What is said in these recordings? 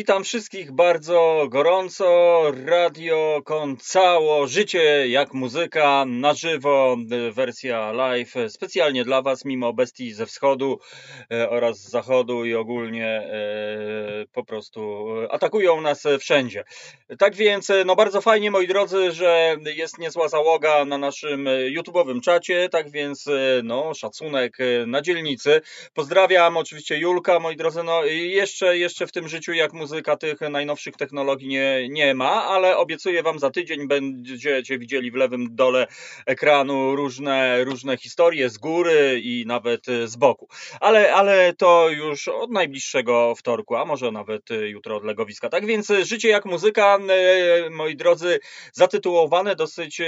Witam wszystkich bardzo gorąco. Radio Koncało, życie jak muzyka, na żywo, wersja live, specjalnie dla Was, mimo bestii ze wschodu e, oraz z zachodu i ogólnie e, po prostu atakują nas wszędzie. Tak więc, no bardzo fajnie, moi drodzy, że jest niezła załoga na naszym YouTube'owym czacie, tak więc, no, szacunek na dzielnicy. Pozdrawiam oczywiście Julka, moi drodzy, no jeszcze, jeszcze w tym życiu jak muzyka tych najnowszych technologii nie, nie ma, ale obiecuję Wam za tydzień będziecie widzieli w lewym dole ekranu różne, różne historie z góry i nawet z boku. Ale, ale to już od najbliższego wtorku, a może nawet jutro od legowiska. Tak więc życie jak muzyka, e, moi drodzy, zatytułowane dosyć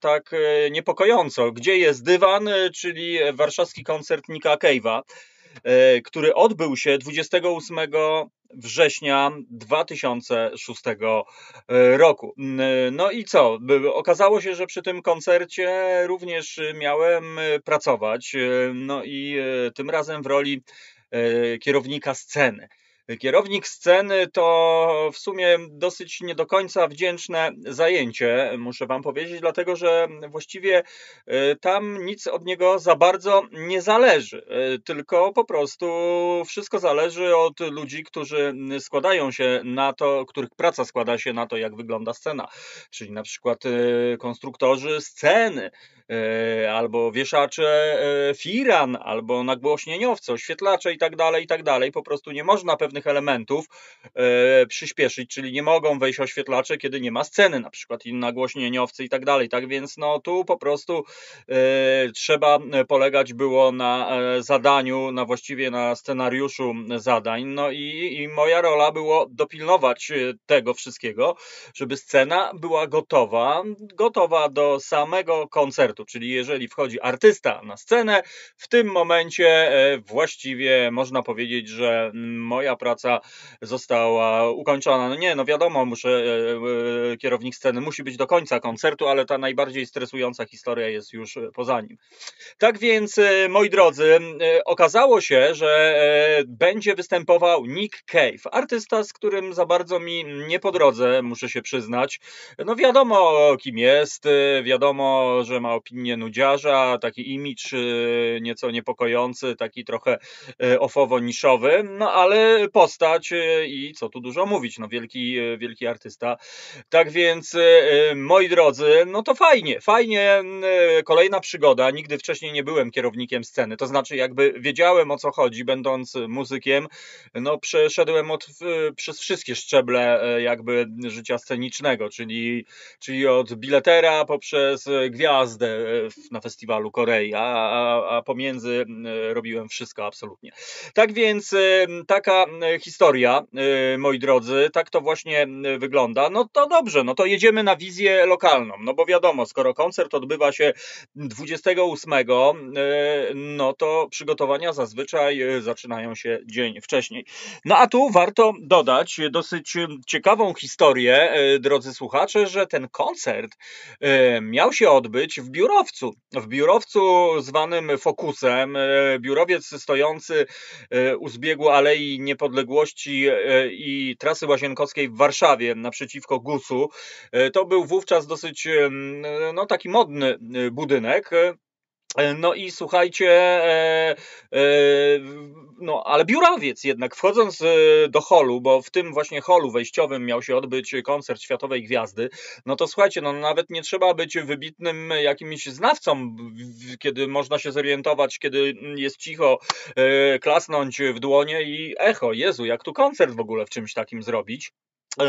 tak e, niepokojąco. Gdzie jest dywan, czyli warszawski koncert Nika. E, który odbył się 28 września 2006 e, roku. No i co? Okazało się, że przy tym koncercie również miałem pracować, e, no i tym razem w roli kierownika sceny. Kierownik sceny to w sumie dosyć nie do końca wdzięczne zajęcie, muszę Wam powiedzieć, dlatego że właściwie e, tam nic od niego za bardzo nie zależy, e, tylko po prostu wszystko zależy od ludzi, którzy składają się na to, których praca składa się na to, jak wygląda scena, czyli na przykład e, konstruktorzy sceny, albo wieszacze firan, albo nagłośnieniowce, oświetlacze i tak dalej, i tak. Po prostu nie można pewnych elementów e, przyspieszyć, czyli nie mogą wejść oświetlacze, kiedy nie ma sceny, na przykład i nagłośnieniowcy i tak dalej. Tak więc no tu po prostu e, trzeba polegać było na e, zadaniu, na właściwie na scenariuszu zadań. No i, i moja rola było dopilnować tego wszystkiego, żeby scena była gotowa, gotowa do samego koncertu, czyli jeżeli wchodzi artysta na scenę, w tym momencie właściwie można powiedzieć, że moja praca praca została ukończona. No nie, no wiadomo, muszę, e, e, kierownik sceny musi być do końca koncertu, ale ta najbardziej stresująca historia jest już poza nim. Tak więc, e, moi drodzy, okazało się, że będzie występował Nick Cave, artysta, z którym za bardzo mi nie po drodze, muszę się przyznać. No wiadomo, kim jest, wiadomo, że ma opinię nudziarza, taki imidż nieco niepokojący, taki trochę ofowo-niszowy, no ale postać e, i co tu dużo mówić, no wielki, e, wielki artysta. Tak więc, e, moi drodzy, no to fajnie, fajnie, kolejna przygoda. Nigdy wcześniej nie byłem kierownikiem sceny, to znaczy jakby wiedziałem o co chodzi, będąc muzykiem, no przeszedłem od, przez wszystkie szczeble jakby życia scenicznego, czyli, czyli od biletera poprzez gwiazdę na festiwalu Korei, a, a, a pomiędzy robiłem wszystko absolutnie. Tak więc taka historia, y, moi drodzy, tak to właśnie y, wygląda. No to dobrze, no to jedziemy na wizję lokalną, no bo wiadomo, skoro koncert odbywa się 28, y, no to przygotowania zazwyczaj zaczynają się dzień wcześniej. No a tu warto dodać dosyć ciekawą historię, drodzy słuchacze, że ten koncert miał się odbyć w biurowcu. W biurowcu zwanym Fokusem, biurowiec stojący u zbiegu Alei Niepodległości Niepodległości e, i trasy łazienkowskiej w Warszawie naprzeciwko GUS-u. E, to był wówczas dosyć no, taki modny e, budynek. No i słuchajcie, e, e, no ale biurawiec jednak, wchodząc do holu, bo w tym właśnie holu wejściowym miał się odbyć koncert Światowej Gwiazdy, no to słuchajcie, no nawet nie trzeba być wybitnym jakimś znawcą, kiedy można się zorientować, kiedy jest cicho, e, klasnąć w dłonie i echo, Jezu, jak tu koncert w ogóle w czymś takim zrobić.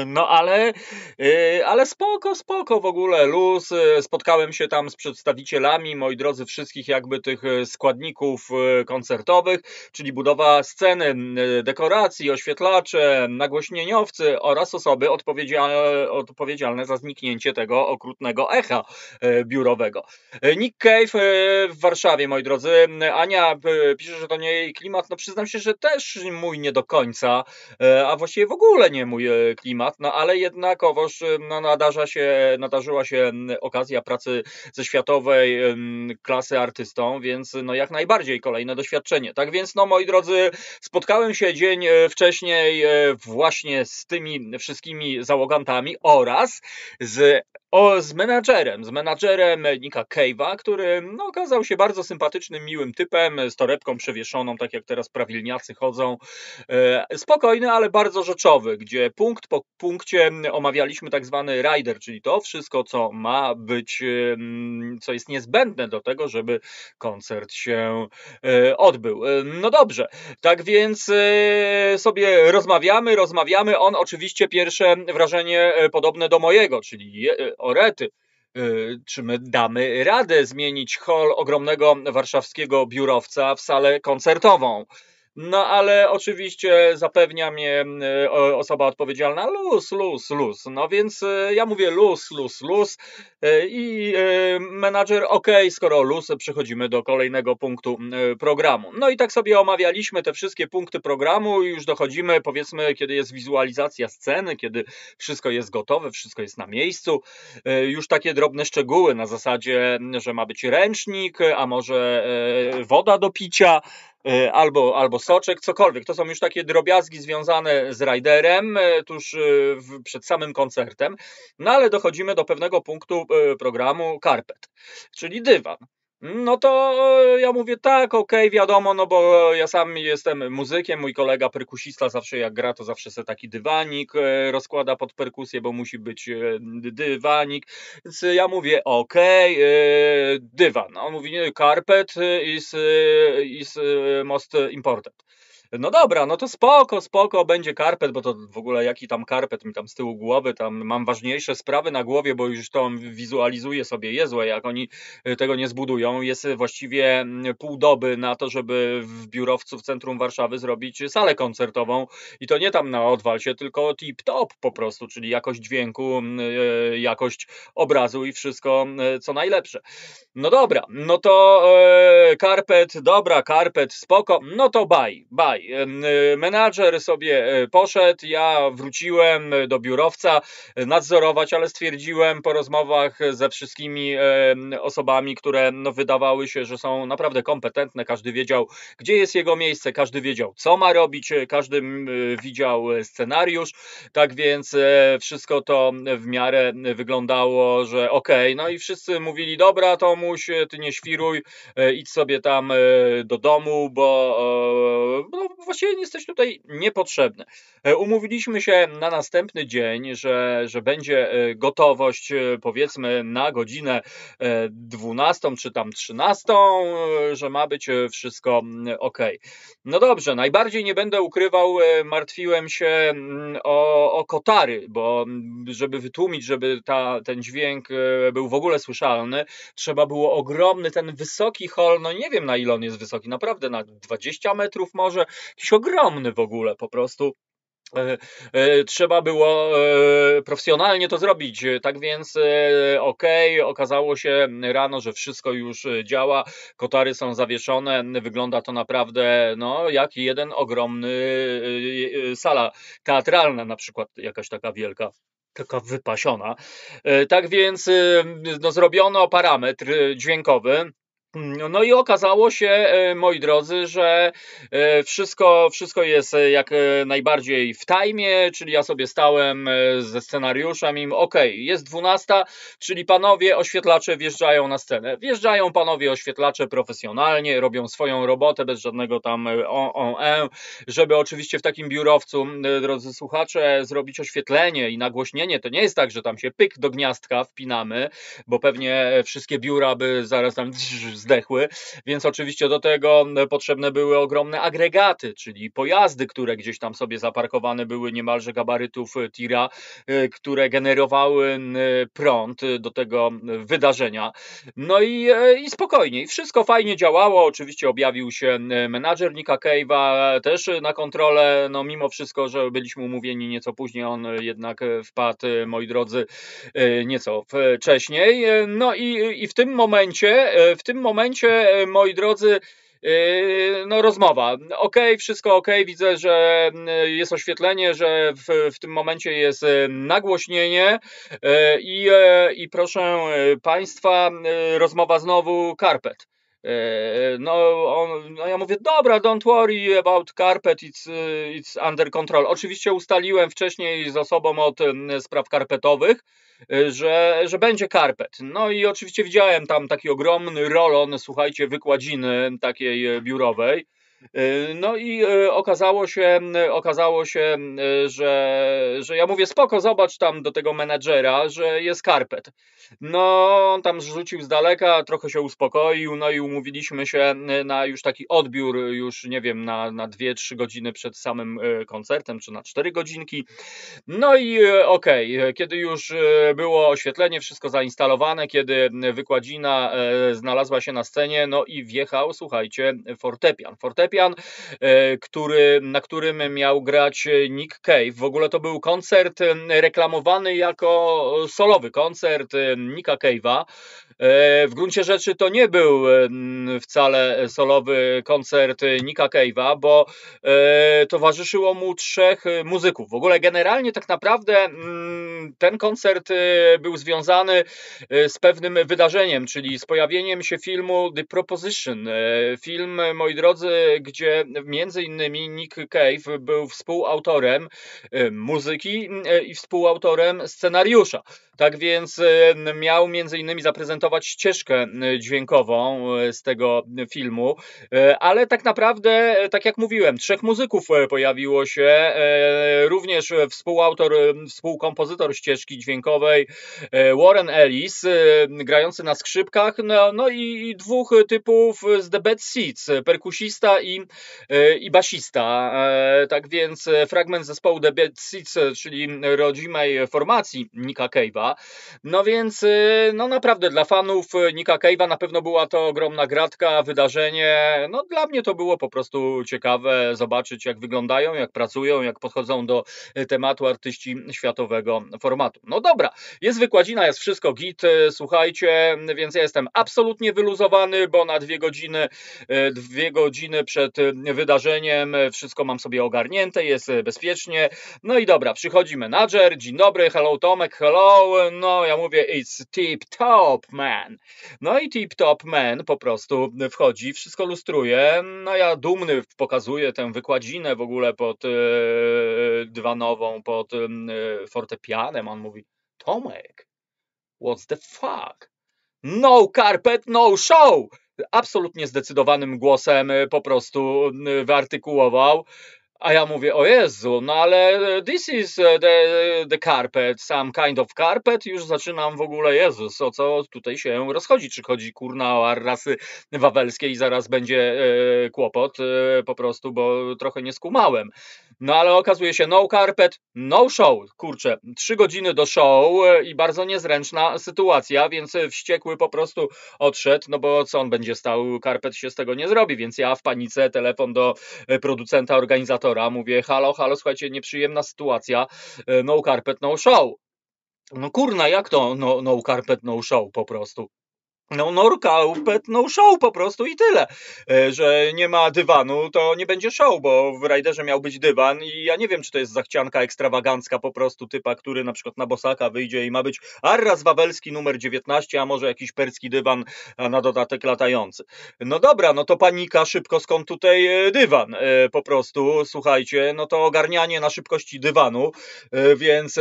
No ale, y, ale spoko, spoko w ogóle, luz. Y, spotkałem się tam z przedstawicielami, moi drodzy, wszystkich jakby tych y, składników koncertowych, czyli budowa sceny, dekoracji, oświetlacze, nagłośnieniowcy oraz osoby odpowiedzialne, odpowiedzialne za zniknięcie tego okrutnego echa biurowego. Nick Cave w Warszawie, moi drodzy. Ania pisze, że to nie jej klimat. No przyznam się, że też mój nie do końca, a właściwie w ogóle nie mój klimat klimat, no ale jednakowoż no, nadarza się, nadarzyła się okazja pracy ze światowej klasy artystą, więc no jak najbardziej kolejne doświadczenie. Tak więc, no moi drodzy, spotkałem się dzień wcześniej właśnie z tymi wszystkimi załogantami oraz z o, z menadżerem, z menadżerem Nika Cave'a, który no, okazał się bardzo sympatycznym, miłym typem, z torebką przewieszoną, tak jak teraz prawilniacy chodzą. E, spokojny, ale bardzo rzeczowy, gdzie punkt po punkcie omawialiśmy tak zwany rider, czyli to wszystko, co ma być, co jest niezbędne do tego, żeby koncert się e, odbył. E, no dobrze, tak więc sobie rozmawiamy, rozmawiamy. On oczywiście pierwsze wrażenie podobne do mojego, czyli orety. Y, czy my damy radę zmienić hol ogromnego warszawskiego biurowca w salę koncertową? No ale oczywiście zapewnia mnie e, osoba odpowiedzialna luz, luz, luz. No więc e, ja mówię luz, luz, luz e, i menadżer ok, skoro luz, przechodzimy do kolejnego punktu programu. No i tak sobie omawialiśmy te wszystkie punkty programu i już dochodzimy powiedzmy, kiedy jest wizualizacja sceny, kiedy wszystko jest gotowe, wszystko jest na miejscu. Już takie drobne szczegóły na zasadzie, że ma być ręcznik, a może woda do picia, E, albo, albo soczek, cokolwiek. To są już takie drobiazgi związane z riderem e, tuż e, przed samym koncertem. No ale dochodzimy do pewnego punktu programu carpet, czyli dywan. No to ja mówię tak, okej, okay, wiadomo, no bo ja sam jestem muzykiem, mój kolega perkusista zawsze jak gra, to zawsze sobie taki dywanik e, rozkłada pod perkusję, bo musi być e, dywanik. Więc ja mówię, okej, okay, dywan. On mówi, carpet is, is most important. No dobra, no to spoko, spoko, będzie karpet, bo to w ogóle jaki tam karpet mi tam z tyłu głowy, tam mam ważniejsze sprawy na głowie, bo już to wizualizuję sobie, jezłe, jak oni y, tego nie zbudują. Jest właściwie mm, pół doby na to, żeby w biurowcu w centrum Warszawy zrobić salę koncertową i to nie tam na odwalcie, tylko tip-top po prostu, czyli jakość dźwięku, mm, y, jakość obrazu i wszystko y, co najlepsze. No dobra, no to karpet, dobra, karpet, spoko, no to baj, baj. Y, menadżer sobie e, poszedł, ja wróciłem do biurowca e, nadzorować, ale stwierdziłem po rozmowach ze wszystkimi osobami, które no, wydawały się, że są naprawdę kompetentne. Każdy wiedział, gdzie jest jego miejsce, każdy wiedział, co ma robić, każdy widział scenariusz. Tak więc e, wszystko to w miarę wyglądało, że okej. Okay. No i wszyscy mówili: Dobra, Tomuś, ty nie świruj, idź sobie tam do domu, bo no, właściwie jesteś tutaj niepotrzebny. E, umówiliśmy się na następny dzień, że, że będzie e, gotowość e, powiedzmy na godzinę 12 czy tam 13, że ma być wszystko ok. No dobrze, najbardziej nie będę ukrywał, martwiłem się o, o kotary, bo żeby wytłumić, żeby ta, ten dźwięk był w ogóle słyszalny, trzeba było ogromny, ten wysoki hol, no nie wiem na ile on jest wysoki, naprawdę na 20 metrów może, jakiś ogromny w ogóle po prostu. E, e, trzeba było e, profesjonalnie to zrobić. Tak więc, okej, okay, okazało się rano, że wszystko już działa, kotary są zawieszone, wygląda to naprawdę no, jak jeden ogromny sala teatralna, na przykład jakaś taka wielka taka wypasiona. Tak więc no, zrobiono parametr dźwiękowy. Mm, no i okazało się, e, moi drodzy, że e, wszystko, wszystko jest e, jak najbardziej w tajmie, czyli ja sobie stałem ze scenariuszem i ok, jest 12, czyli panowie oświetlacze wjeżdżają na scenę. Wjeżdżają panowie oświetlacze profesjonalnie, robią swoją robotę bez żadnego tam on, on, en, żeby oczywiście w takim biurowcu, drodzy słuchacze, zrobić oświetlenie i nagłośnienie. To nie jest tak, że tam się pyk do gniazdka wpinamy, bo pewnie wszystkie biura by zaraz tam zdechły, więc oczywiście do tego potrzebne były ogromne agregaty, czyli pojazdy, które gdzieś tam sobie zaparkowane były niemalże gabarytów tira, y, które generowały prąd do tego wydarzenia. No i, y, i spokojnie, wszystko fajnie działało. Oczywiście objawił się menadżer Nika Cave'a też na kontrolę, no mimo wszystko, że byliśmy umówieni nieco później, on jednak wpadł, moi drodzy, y, nieco wcześniej. No i, i w tym momencie, w tym momencie momencie, e, moi drodzy, no rozmowa. Ok, wszystko ok, widzę, że jest oświetlenie, że w, w tym momencie jest nagłośnienie i, i proszę Państwa, rozmowa znowu karpet. No, on, no ja mówię, dobra, don't worry about carpet, it's, it's under control. Oczywiście ustaliłem wcześniej z osobą od spraw karpetowych, że, że będzie karpet. No i oczywiście widziałem tam taki ogromny rolon, słuchajcie, wykładziny takiej biurowej. Y, no i y, okazało się, okazało się, że, że ja mówię, spoko, zobacz tam do tego menedżera, że jest karpet. No, on tam zrzucił z daleka, trochę się uspokoił, no i umówiliśmy się na już taki odbiór, już nie wiem, na, na 2-3 godziny przed samym koncertem, czy na 4 godzinki. No i okej, okay, kiedy już było oświetlenie, wszystko zainstalowane, kiedy wykładzina znalazła się na scenie, no i wjechał, słuchajcie, fortepian. Fortepian fortepian, e, który, na którym miał grać Nick Cave. W ogóle to był koncert reklamowany jako solowy koncert Nicka Cave'a. E, w gruncie rzeczy to nie był wcale solowy koncert Nicka Cave'a, bo e, towarzyszyło mu trzech muzyków. W ogóle generalnie tak naprawdę ten koncert był związany z pewnym wydarzeniem, czyli z pojawieniem się filmu The Proposition. Film, moi drodzy, gdzie między innymi Nick Cave był współautorem e, muzyki e, i współautorem scenariusza. Tak więc e, miał między innymi zaprezentować ścieżkę dźwiękową z tego filmu, ale tak naprawdę, tak jak mówiłem, trzech muzyków pojawiło się, również współautor, współkompozytor ścieżki dźwiękowej Warren Ellis, grający na skrzypkach, no, no i dwóch typów z The Bad Seeds, perkusista i, e, i basista. E, tak więc e, fragment zespołu The Bad Seeds, czyli rodzimej formacji Nika Cave'a. No więc, no naprawdę dla fanów Nika Cave'a na pewno była to ogromna gratka, wydarzenie. No dla mnie to było po prostu ciekawe zobaczyć, jak wyglądają, jak pracują, jak podchodzą do tematu artyści światowego formatu. No dobra, jest wykładzina, jest wszystko git, słuchajcie, więc ja jestem absolutnie wyluzowany, bo na dwie godziny, dwie godziny przed y, wydarzeniem, wszystko mam sobie ogarnięte, jest y, bezpiecznie. No i dobra, przychodzi menadżer, dzień dobry, hello Tomek, hello, no ja mówię it's tip top man. No i tip top man po prostu wchodzi, wszystko lustruje, no ja dumny pokazuję tę wykładzinę w ogóle pod yy, dywanową, pod yy, fortepianem, on mówi Tomek, what's the fuck? No carpet, no show! absolutnie zdecydowanym głosem y, po prostu wyartykułował. A ja mówię, o Jezu, no ale this is uh, the, the carpet, some kind of carpet. Już zaczynam w ogóle, Jezus, o co tutaj się rozchodzi? Czy chodzi kurna o rasy wawelskie i zaraz będzie e, kłopot e, po prostu, bo trochę nie skumałem. No ale okazuje się, no carpet, no show. Kurczę, trzy godziny do show i bardzo niezręczna sytuacja, więc wściekły po prostu odszedł, no bo co on będzie stał, carpet się z tego nie zrobi, więc ja w panice telefon do producenta, organizatora mówię, halo, halo, słuchajcie, nieprzyjemna sytuacja, e, no carpet, no show. No kurna, jak to no, no carpet, no show po prostu? No, Norka, pet no show po prostu i tyle. E, że nie ma dywanu, to nie będzie show, bo w Raiderze miał być dywan i ja nie wiem, czy to jest zachcianka ekstrawagancka po prostu typa, który na przykład na Bosaka wyjdzie i ma być Arras Wawelski numer 19, a może jakiś perski dywan na dodatek latający. No dobra, no to panika, szybko skąd tutaj e, dywan? E, po prostu, słuchajcie, no to ogarnianie na szybkości dywanu, więc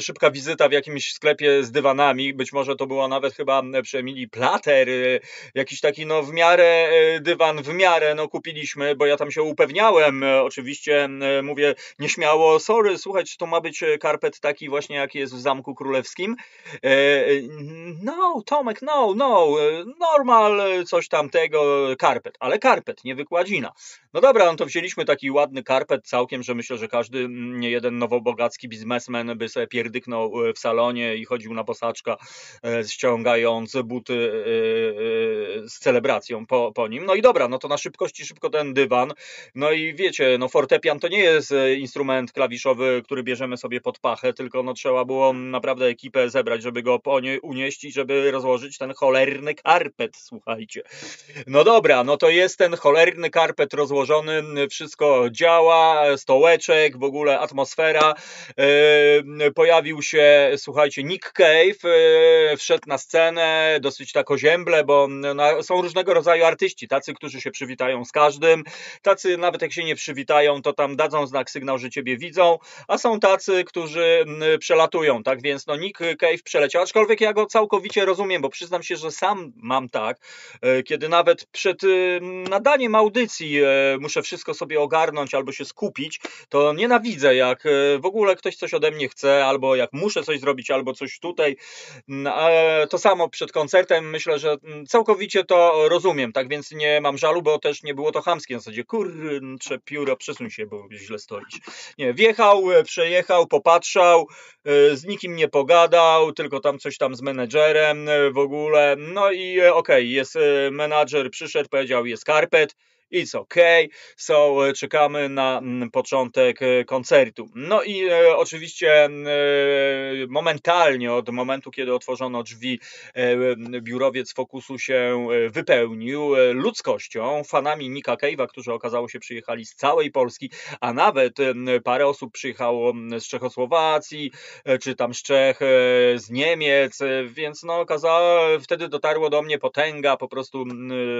szybka wizyta w jakimś sklepie z dywanami, być może to była nawet chyba przy Emilii plater, y, jakiś taki no w miarę y, dywan, w miarę no kupiliśmy, bo ja tam się upewniałem, y, oczywiście mówię nieśmiało, sorry, słuchaj, czy to ma być karpet taki właśnie jaki jest w Zamku Królewskim? No, Tomek, no, no, normal, coś tam tego, karpet, ale karpet, nie wykładzina. No dobra, no to wzięliśmy taki ładny karpet całkiem, że myślę, że każdy mm, nie jeden nowobogacki biznesmen by sobie pierdyknął w salonie i chodził na posaczka, ściągając buty z celebracją po, po nim. No i dobra, no to na szybkości szybko ten dywan. No i wiecie, no fortepian to nie jest instrument klawiszowy, który bierzemy sobie pod pachę, tylko no trzeba było naprawdę ekipę zebrać, żeby go unieść i żeby rozłożyć ten cholerny karpet, słuchajcie. No dobra, no to jest ten cholerny karpet rozłożony, wszystko działa, stołeczek, w ogóle atmosfera. Pojawił się, słuchajcie, Nick Cave, wszedł na scenę, dosyć tak ozięble, bo są różnego rodzaju artyści, tacy, którzy się przywitają z każdym, tacy nawet jak się nie przywitają, to tam dadzą znak, sygnał, że ciebie widzą, a są tacy, którzy przelatują, tak więc no Nick Cave przeleciał, aczkolwiek ja go całkowicie rozumiem, bo przyznam się, że sam mam tak, e, kiedy nawet przed nadaniem audycji muszę wszystko sobie ogarnąć albo się skupić, to nienawidzę, jak e, w ogóle ktoś coś ode mnie chce, albo jak muszę coś zrobić, albo coś tutaj. To samo przed koncertem, myślę, że mm, całkowicie to rozumiem, tak więc nie mam żalu, bo też nie było to chamskie na zasadzie, kurczę, pióro, przesuń się, bo źle stoisz. Nie, wjechał, e, przejechał, popatrzał, e, z nikim nie pogadał, tylko tam coś tam z menedżerem w ogóle, no i okej, okay, jest menadżer, przyszedł, powiedział, jest karpet, It's okay. So e, czekamy na mm, początek e, koncertu. No i e, oczywiście momentalnie od momentu, kiedy otworzono drzwi, biurowiec Fokusu się wypełnił ludzkością, fanami Nika Cave'a, którzy okazało się przyjechali z całej Polski, a nawet parę osób przyjechało z Czechosłowacji, czy tam z Czech, z Niemiec, więc no okazało, wtedy dotarło do mnie potęga po prostu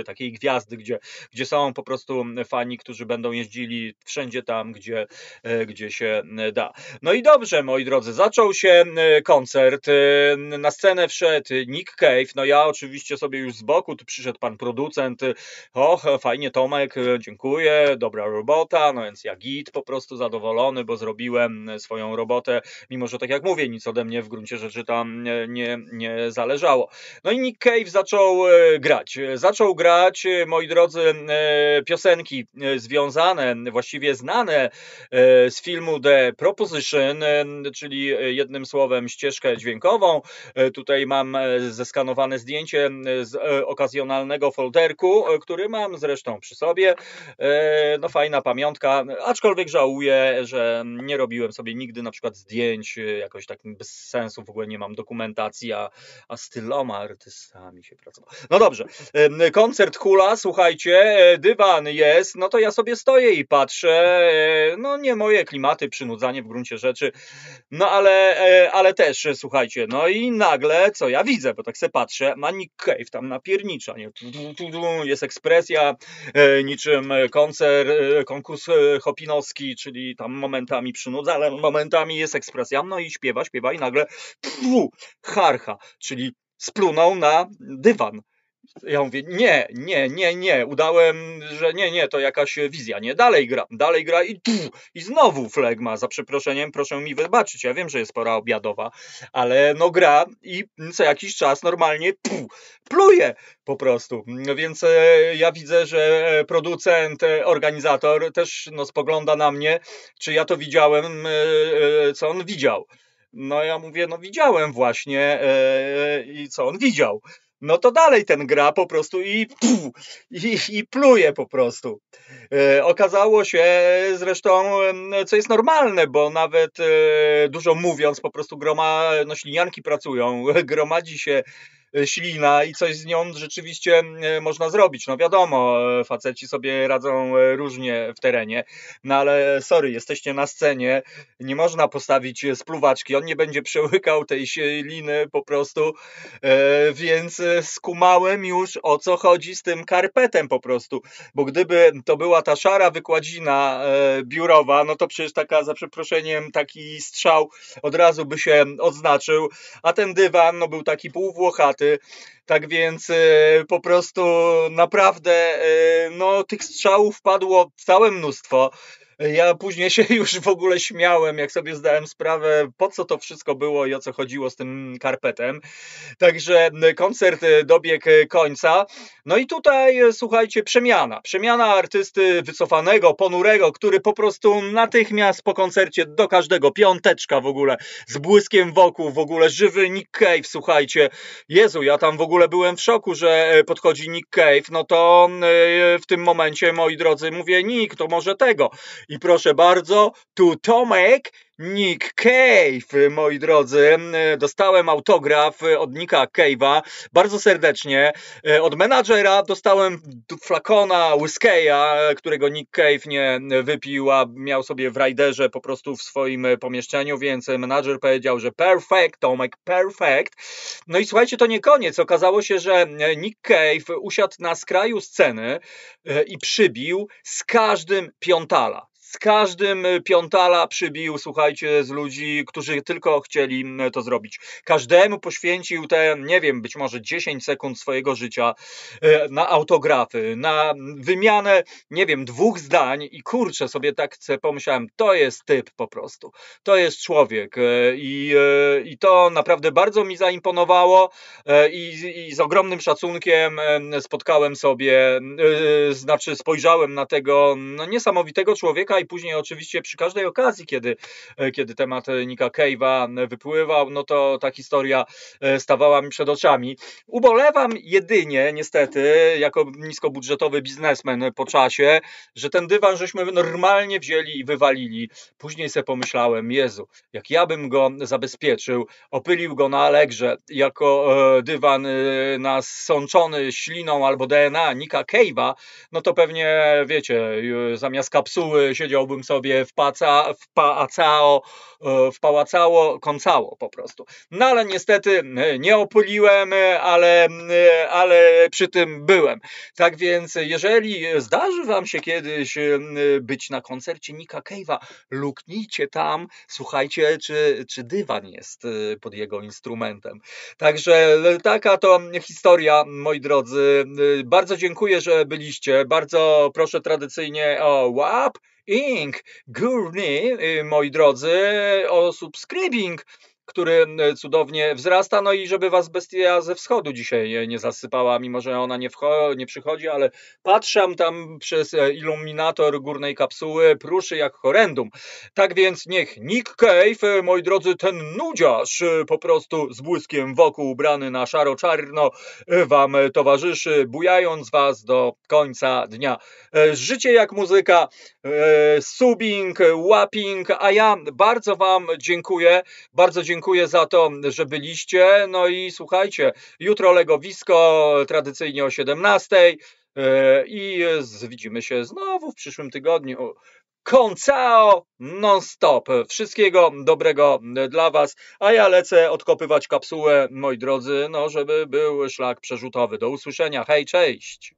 takiej gwiazdy, gdzie, gdzie są po prostu fani, którzy będą jeździli wszędzie tam, gdzie, e, gdzie się e, da. No i dobrze, moi drodzy, zaczął się e, koncert. Na scenę wszedł Nick Cave. No ja oczywiście sobie już z boku, tu przyszedł pan producent. Och, fajnie Tomek, dziękuję, dobra robota. No więc ja git po prostu zadowolony, bo zrobiłem swoją robotę, mimo że tak jak mówię, nic ode mnie w gruncie rzeczy tam nie, nie zależało. No i Nick Cave zaczął grać. Zaczął grać, moi drodzy, piosenki e, związane, właściwie znane e, z filmu The Proposition, e, czyli jednym słowem ścieżkę dźwiękową. Tutaj mam zeskanowane zdjęcie z okazjonalnego folderku, który mam zresztą przy sobie. No fajna pamiątka, aczkolwiek żałuję, że nie robiłem sobie nigdy na przykład zdjęć, jakoś tak bez sensu, w ogóle nie mam dokumentacji, a, a z tyloma artystami się pracowało. No dobrze, koncert Hula, słuchajcie, dywa jest, no to ja sobie stoję i patrzę, e, no nie moje klimaty, przynudzanie w gruncie rzeczy, no ale, e, ale też, słuchajcie, no i nagle, co ja widzę, bo tak se patrzę, ma Nick Cave tam napiernicza, nie? jest ekspresja, e, niczym koncert, konkurs hopinowski, czyli tam momentami przynudza, ale momentami jest ekspresja, no i śpiewa, śpiewa i nagle pfu, harcha, czyli splunął na dywan. Ja mówię, nie, nie, nie, nie, udałem, że nie, nie, to jakaś wizja, nie, dalej gra, dalej gra i tu, i znowu flegma, za przeproszeniem, proszę mi wybaczyć, ja wiem, że jest pora obiadowa, ale no gra i co jakiś czas normalnie pu, pluje po prostu, no więc e, ja widzę, że producent, e, organizator też no, spogląda na mnie, czy ja to widziałem, e, co on widział. No ja mówię, no widziałem właśnie i co on widział no to dalej ten gra po prostu i, i, i pluje po prostu. E, okazało się zresztą, co jest normalne, bo nawet e, dużo mówiąc, po prostu groma, no ślinianki pracują, gromadzi się ślina i coś z nią rzeczywiście e, można zrobić. No wiadomo, e, faceci sobie radzą różnie w terenie, no ale sorry, jesteście na scenie, nie można postawić spluwaczki, on nie będzie przełykał tej śliny po prostu, więc skumałem już o co chodzi z tym karpetem po prostu, bo gdyby to była ta szara wykładzina biurowa, no to przecież taka, za przeproszeniem, taki strzał od razu by się odznaczył, a ten dywan no był taki półwłochaty, tak więc e, po prostu naprawdę e, no, tych strzałów padło całe mnóstwo. Ja później się już w ogóle śmiałem, jak sobie zdałem sprawę, po co to wszystko było i o co chodziło z tym karpetem. Także koncert dobiegł końca. No i tutaj, słuchajcie, przemiana. Przemiana artysty wycofanego, ponurego, który po prostu natychmiast po koncercie do każdego, piąteczka w ogóle, z błyskiem wokół, w ogóle żywy Nick Cave, słuchajcie. Jezu, ja tam w ogóle byłem w szoku, że podchodzi Nick Cave, no to e, w tym momencie, moi drodzy, mówię, Nick, to może tego. I proszę bardzo, tu Tomek Nick Cave, moi drodzy. Dostałem autograf od Nicka Cave'a bardzo serdecznie. Od menadżera dostałem flakona whiskey'a, którego Nick Cave nie wypił, a miał sobie w riderze po prostu w swoim pomieszczeniu, więc menadżer powiedział, że perfect, Tomek, perfect. No i słuchajcie, to nie koniec. Okazało się, że Nick Cave usiadł na skraju sceny e, i przybił z każdym piątala z każdym y, piątala przybił, słuchajcie, z ludzi, którzy tylko chcieli mm, to zrobić. Każdemu poświęcił te, nie wiem, być może 10 sekund swojego życia y, na autografy, na wymianę, nie wiem, dwóch zdań i kurczę, sobie tak pomyślałem, to jest typ po prostu. To jest człowiek y, i, i to naprawdę bardzo mi zaimponowało i, i z ogromnym szacunkiem spotkałem sobie, znaczy spojrzałem na tego no, niesamowitego człowieka i później oczywiście przy każdej okazji, kiedy, e, kiedy temat Nika Cave'a wypływał, no to ta historia e, stawała mi przed oczami. Ubolewam jedynie, niestety, jako niskobudżetowy biznesmen po czasie, że ten dywan żeśmy normalnie wzięli i wywalili. Później sobie pomyślałem, Jezu, jak ja bym go zabezpieczył, opylił go na Allegrze jako e, dywan nasączony śliną albo DNA Nika Cave'a, no to pewnie, wiecie, zamiast kapsuły się siedziałbym sobie w, paca, e, w pałacało, kącało po prostu. No ale niestety e, nie opyliłem, e, ale, ale przy tym byłem. Tak więc jeżeli zdarzy wam się kiedyś być na koncercie Nika Cave'a, luknijcie tam, słuchajcie, czy, czy dywan jest pod jego instrumentem. Także taka to historia, moi drodzy. Bardzo dziękuję, że byliście. Bardzo proszę tradycyjnie o łap Inc. Gurney, y, moi drodzy, o subscribing który cudownie wzrasta, no i żeby was bestia ze wschodu dzisiaj nie zasypała, mimo że ona nie, nie przychodzi, ale patrzam tam przez e, iluminator górnej kapsuły, pruszy jak horrendum. Tak więc niech Nick Cave, e, moi drodzy, ten nudziarz, e, po prostu z błyskiem wokół ubrany na szaro-czarno, wam towarzyszy, bujając was do końca dnia. Życie jak muzyka, subbing, łapping, a ja bardzo wam dziękuję, bardzo dziękuję dziękuję za to, że byliście. No i słuchajcie, jutro legowisko, tradycyjnie o 17 e, i widzimy się znowu w przyszłym tygodniu. Koncao non-stop. Wszystkiego dobrego dla Was, a ja lecę odkopywać kapsułę, moi drodzy, no żeby był szlak przerzutowy. Do usłyszenia. Hej, cześć!